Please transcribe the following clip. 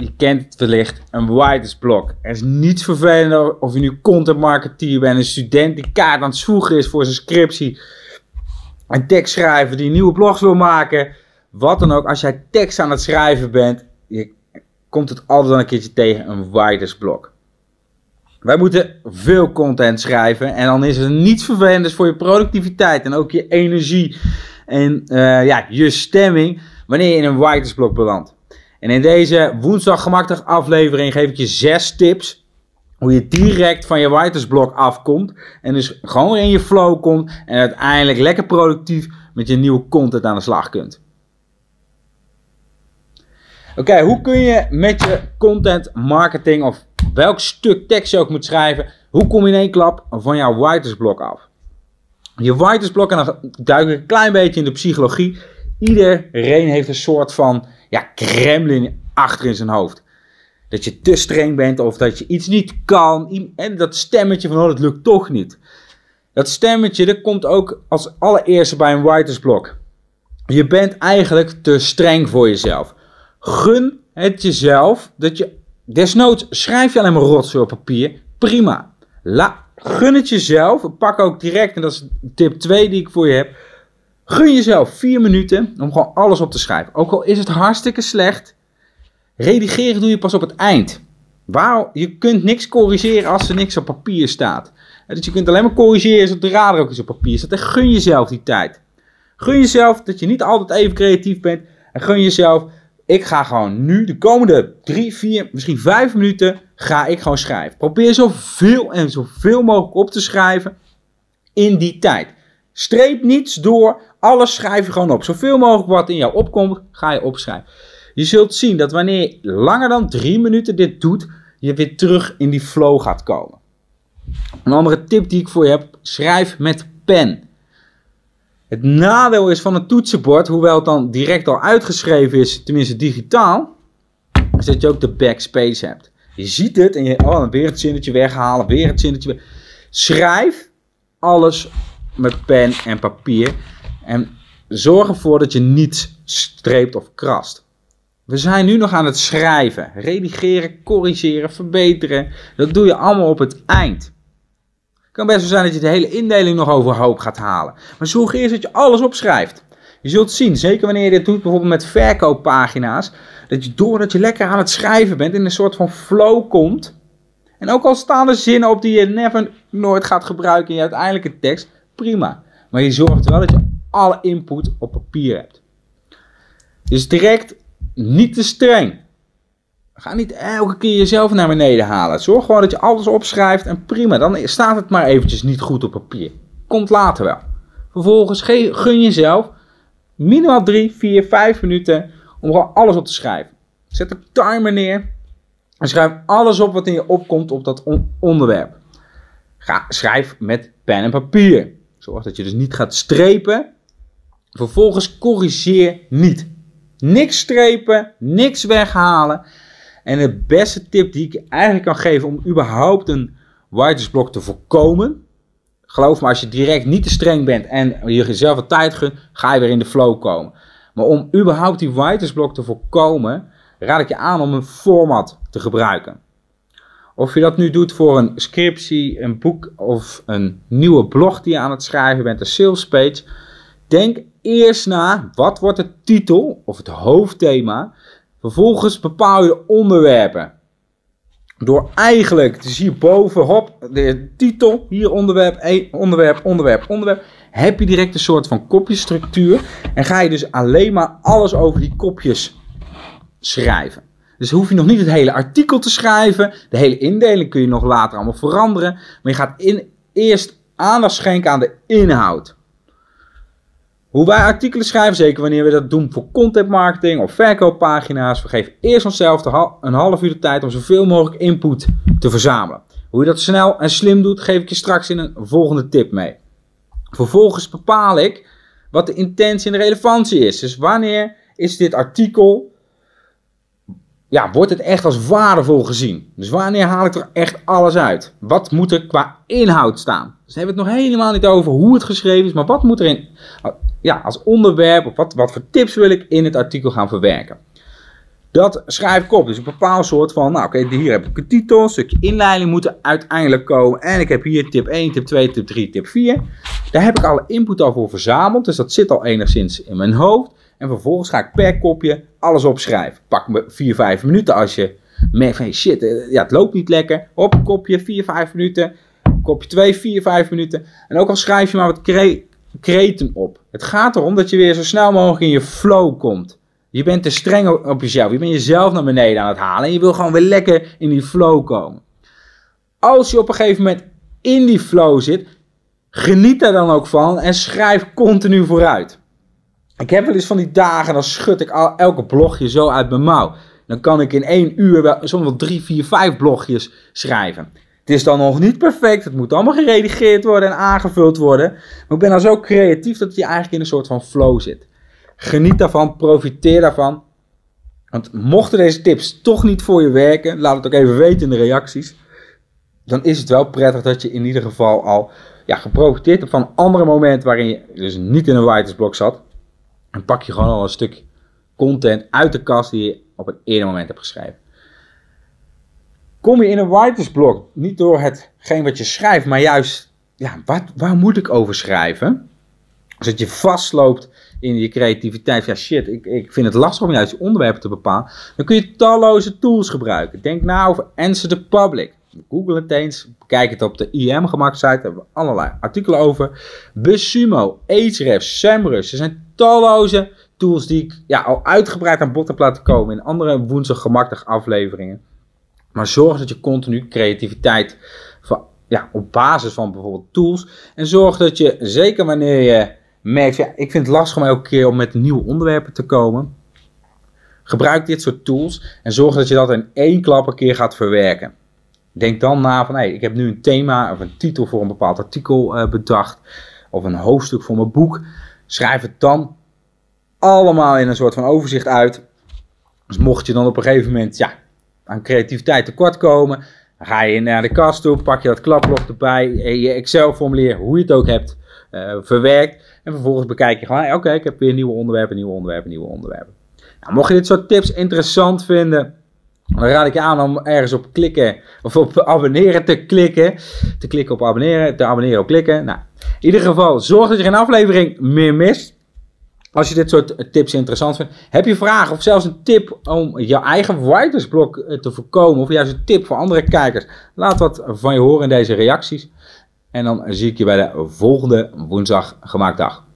je kent het wellicht, een writers blok. Er is niets vervelender of je nu content marketeer bent, een student die kaart aan het zwoegen is voor zijn scriptie, een tekst schrijven die nieuwe blogs wil maken, wat dan ook. Als jij tekst aan het schrijven bent, je komt het altijd wel een keertje tegen een writers blok. Wij moeten veel content schrijven en dan is er niets vervelends voor je productiviteit en ook je energie en uh, ja, je stemming wanneer je in een writersblok belandt. En in deze woensdag gemakkelijk aflevering geef ik je zes tips hoe je direct van je writersblok afkomt en dus gewoon in je flow komt en uiteindelijk lekker productief met je nieuwe content aan de slag kunt. Oké, hoe kun je met je content marketing of welk stuk tekst je ook moet schrijven, hoe kom je in één klap van jouw writersblok af? Je writersblok, en dan duik ik een klein beetje in de psychologie. Iedereen heeft een soort van ja, kremlin achter in zijn hoofd. Dat je te streng bent of dat je iets niet kan. En dat stemmetje van, oh, dat lukt toch niet. Dat stemmetje, dat komt ook als allereerste bij een writersblok. Je bent eigenlijk te streng voor jezelf. Gun het jezelf dat je, desnoods schrijf je alleen maar rotzooi op papier. Prima. La, gun het jezelf. Pak ook direct, en dat is tip 2 die ik voor je heb. Gun jezelf 4 minuten om gewoon alles op te schrijven. Ook al is het hartstikke slecht. Redigeren doe je pas op het eind. Waar, je kunt niks corrigeren als er niks op papier staat. Dus je kunt alleen maar corrigeren als de radar ook eens op papier staat. En gun jezelf die tijd. Gun jezelf dat je niet altijd even creatief bent. En gun jezelf, ik ga gewoon nu de komende 3, 4, misschien 5 minuten ga ik gewoon schrijven. Probeer zoveel en zoveel mogelijk op te schrijven in die tijd. Streep niets door, alles schrijf je gewoon op. Zoveel mogelijk wat in jou opkomt, ga je opschrijven. Je zult zien dat wanneer je langer dan 3 minuten dit doet, je weer terug in die flow gaat komen. Een andere tip die ik voor je heb, schrijf met pen. Het nadeel is van een toetsenbord, hoewel het dan direct al uitgeschreven is, tenminste digitaal, is dat je ook de backspace hebt. Je ziet het en je, oh, weer het zinnetje weghalen, weer het zinnetje. Schrijf alles met pen en papier en zorg ervoor dat je niet streept of krast. We zijn nu nog aan het schrijven, redigeren, corrigeren, verbeteren. Dat doe je allemaal op het eind. Het kan best wel zijn dat je de hele indeling nog overhoop gaat halen. Maar zorg eerst dat je alles opschrijft. Je zult zien, zeker wanneer je dit doet bijvoorbeeld met verkooppagina's, dat je doordat je lekker aan het schrijven bent, in een soort van flow komt. En ook al staan er zinnen op die je never nooit gaat gebruiken in je uiteindelijke tekst, prima. Maar je zorgt wel dat je alle input op papier hebt. Dus direct niet te streng. Ga niet elke keer jezelf naar beneden halen. Zorg gewoon dat je alles opschrijft en prima. Dan staat het maar eventjes niet goed op papier. Komt later wel. Vervolgens gun jezelf minimaal 3, 4, 5 minuten om gewoon alles op te schrijven. Zet een timer neer en schrijf alles op wat in je opkomt op dat onderwerp. Ga, schrijf met pen en papier. Zorg dat je dus niet gaat strepen. Vervolgens corrigeer niet. Niks strepen, niks weghalen. En de beste tip die ik eigenlijk kan geven om überhaupt een writersblok te voorkomen. Geloof me, als je direct niet te streng bent en je jezelf wat tijd gunt, ga je weer in de flow komen. Maar om überhaupt die writersblok te voorkomen, raad ik je aan om een format te gebruiken. Of je dat nu doet voor een scriptie, een boek of een nieuwe blog die je aan het schrijven bent, een sales page. Denk eerst na, wat wordt de titel of het hoofdthema? Vervolgens bepaal je de onderwerpen. Door eigenlijk, dus hierboven, hop, de titel, hier onderwerp, onderwerp, onderwerp, onderwerp. Heb je direct een soort van kopjesstructuur. En ga je dus alleen maar alles over die kopjes schrijven. Dus hoef je nog niet het hele artikel te schrijven. De hele indeling kun je nog later allemaal veranderen. Maar je gaat in, eerst aandacht schenken aan de inhoud. Hoe wij artikelen schrijven, zeker wanneer we dat doen voor content marketing of verkooppagina's. We geven eerst onszelf een half uur de tijd om zoveel mogelijk input te verzamelen. Hoe je dat snel en slim doet, geef ik je straks in een volgende tip mee. Vervolgens bepaal ik wat de intentie en de relevantie is. Dus wanneer is dit artikel ja, wordt het echt als waardevol gezien? Dus wanneer haal ik er echt alles uit? Wat moet er qua inhoud staan? Dus we hebben het nog helemaal niet over hoe het geschreven is, maar wat moet er in, ja, als onderwerp, of wat, wat voor tips wil ik in het artikel gaan verwerken? Dat schrijf ik op. Dus een bepaald soort van, nou oké, hier heb ik een titel, stukje inleiding moet er uiteindelijk komen. En ik heb hier tip 1, tip 2, tip 3, tip 4. Daar heb ik alle input al voor verzameld, dus dat zit al enigszins in mijn hoofd. En vervolgens ga ik per kopje alles opschrijven. Pak me 4, 5 minuten als je merkt van, shit, eh, ja, het loopt niet lekker. Op, kopje, 4, 5 minuten. Kopje 2, 4, 5 minuten. En ook al schrijf je maar wat kreten op. Het gaat erom dat je weer zo snel mogelijk in je flow komt. Je bent te streng op jezelf. Je bent jezelf naar beneden aan het halen. En je wil gewoon weer lekker in die flow komen. Als je op een gegeven moment in die flow zit, geniet daar dan ook van en schrijf continu vooruit. Ik heb wel eens van die dagen, dan schud ik al, elke blogje zo uit mijn mouw. Dan kan ik in één uur wel, soms wel drie, vier, vijf blogjes schrijven. Het is dan nog niet perfect. Het moet allemaal geredigeerd worden en aangevuld worden. Maar ik ben dan zo creatief dat je eigenlijk in een soort van flow zit. Geniet daarvan, profiteer daarvan. Want mochten deze tips toch niet voor je werken, laat het ook even weten in de reacties. Dan is het wel prettig dat je in ieder geval al ja, geprofiteerd hebt van andere momenten waarin je dus niet in een writersblok zat. En pak je gewoon al een stuk content uit de kast die je op een eerder moment hebt geschreven. Kom je in een writersblok niet door hetgeen wat je schrijft, maar juist, ja, wat, waar moet ik over schrijven? Zodat je vastloopt in je creativiteit. Ja, shit, ik, ik vind het lastig om juist onderwerpen te bepalen. Dan kun je talloze tools gebruiken. Denk na over Answer the Public. Google het eens. Bekijk het op de IM gemaakt site. Daar hebben we allerlei artikelen over. Busumo, Ahrefs, Semrush. Er zijn talloze tools die ik ja, al uitgebreid aan bod heb laten komen in andere woensdag gemakkelijk afleveringen. Maar zorg dat je continu creativiteit van, ja, op basis van bijvoorbeeld tools. En zorg dat je, zeker wanneer je merkt, ja, ik vind het lastig om elke keer om met nieuwe onderwerpen te komen. Gebruik dit soort tools en zorg dat je dat in één klap een keer gaat verwerken. Denk dan na van, hey, ik heb nu een thema of een titel voor een bepaald artikel uh, bedacht. Of een hoofdstuk voor mijn boek. Schrijf het dan allemaal in een soort van overzicht uit. Dus mocht je dan op een gegeven moment ja, aan creativiteit tekort komen, ga je naar de kast toe, pak je dat klaplog erbij, je Excel-formulier, hoe je het ook hebt, uh, verwerkt. En vervolgens bekijk je gewoon, oké, ik heb weer nieuwe onderwerpen, nieuwe onderwerpen, nieuwe onderwerpen. Nou, mocht je dit soort tips interessant vinden, dan raad ik je aan om ergens op klikken of op abonneren te klikken. Te klikken op abonneren, te abonneren op klikken. Nou, in ieder geval, zorg dat je geen aflevering meer mist. Als je dit soort tips interessant vindt. Heb je vragen of zelfs een tip om je eigen writersblok eh, te voorkomen. Of juist een tip voor andere kijkers. Laat wat van je horen in deze reacties. En dan zie ik je bij de volgende woensdag gemaakt dag.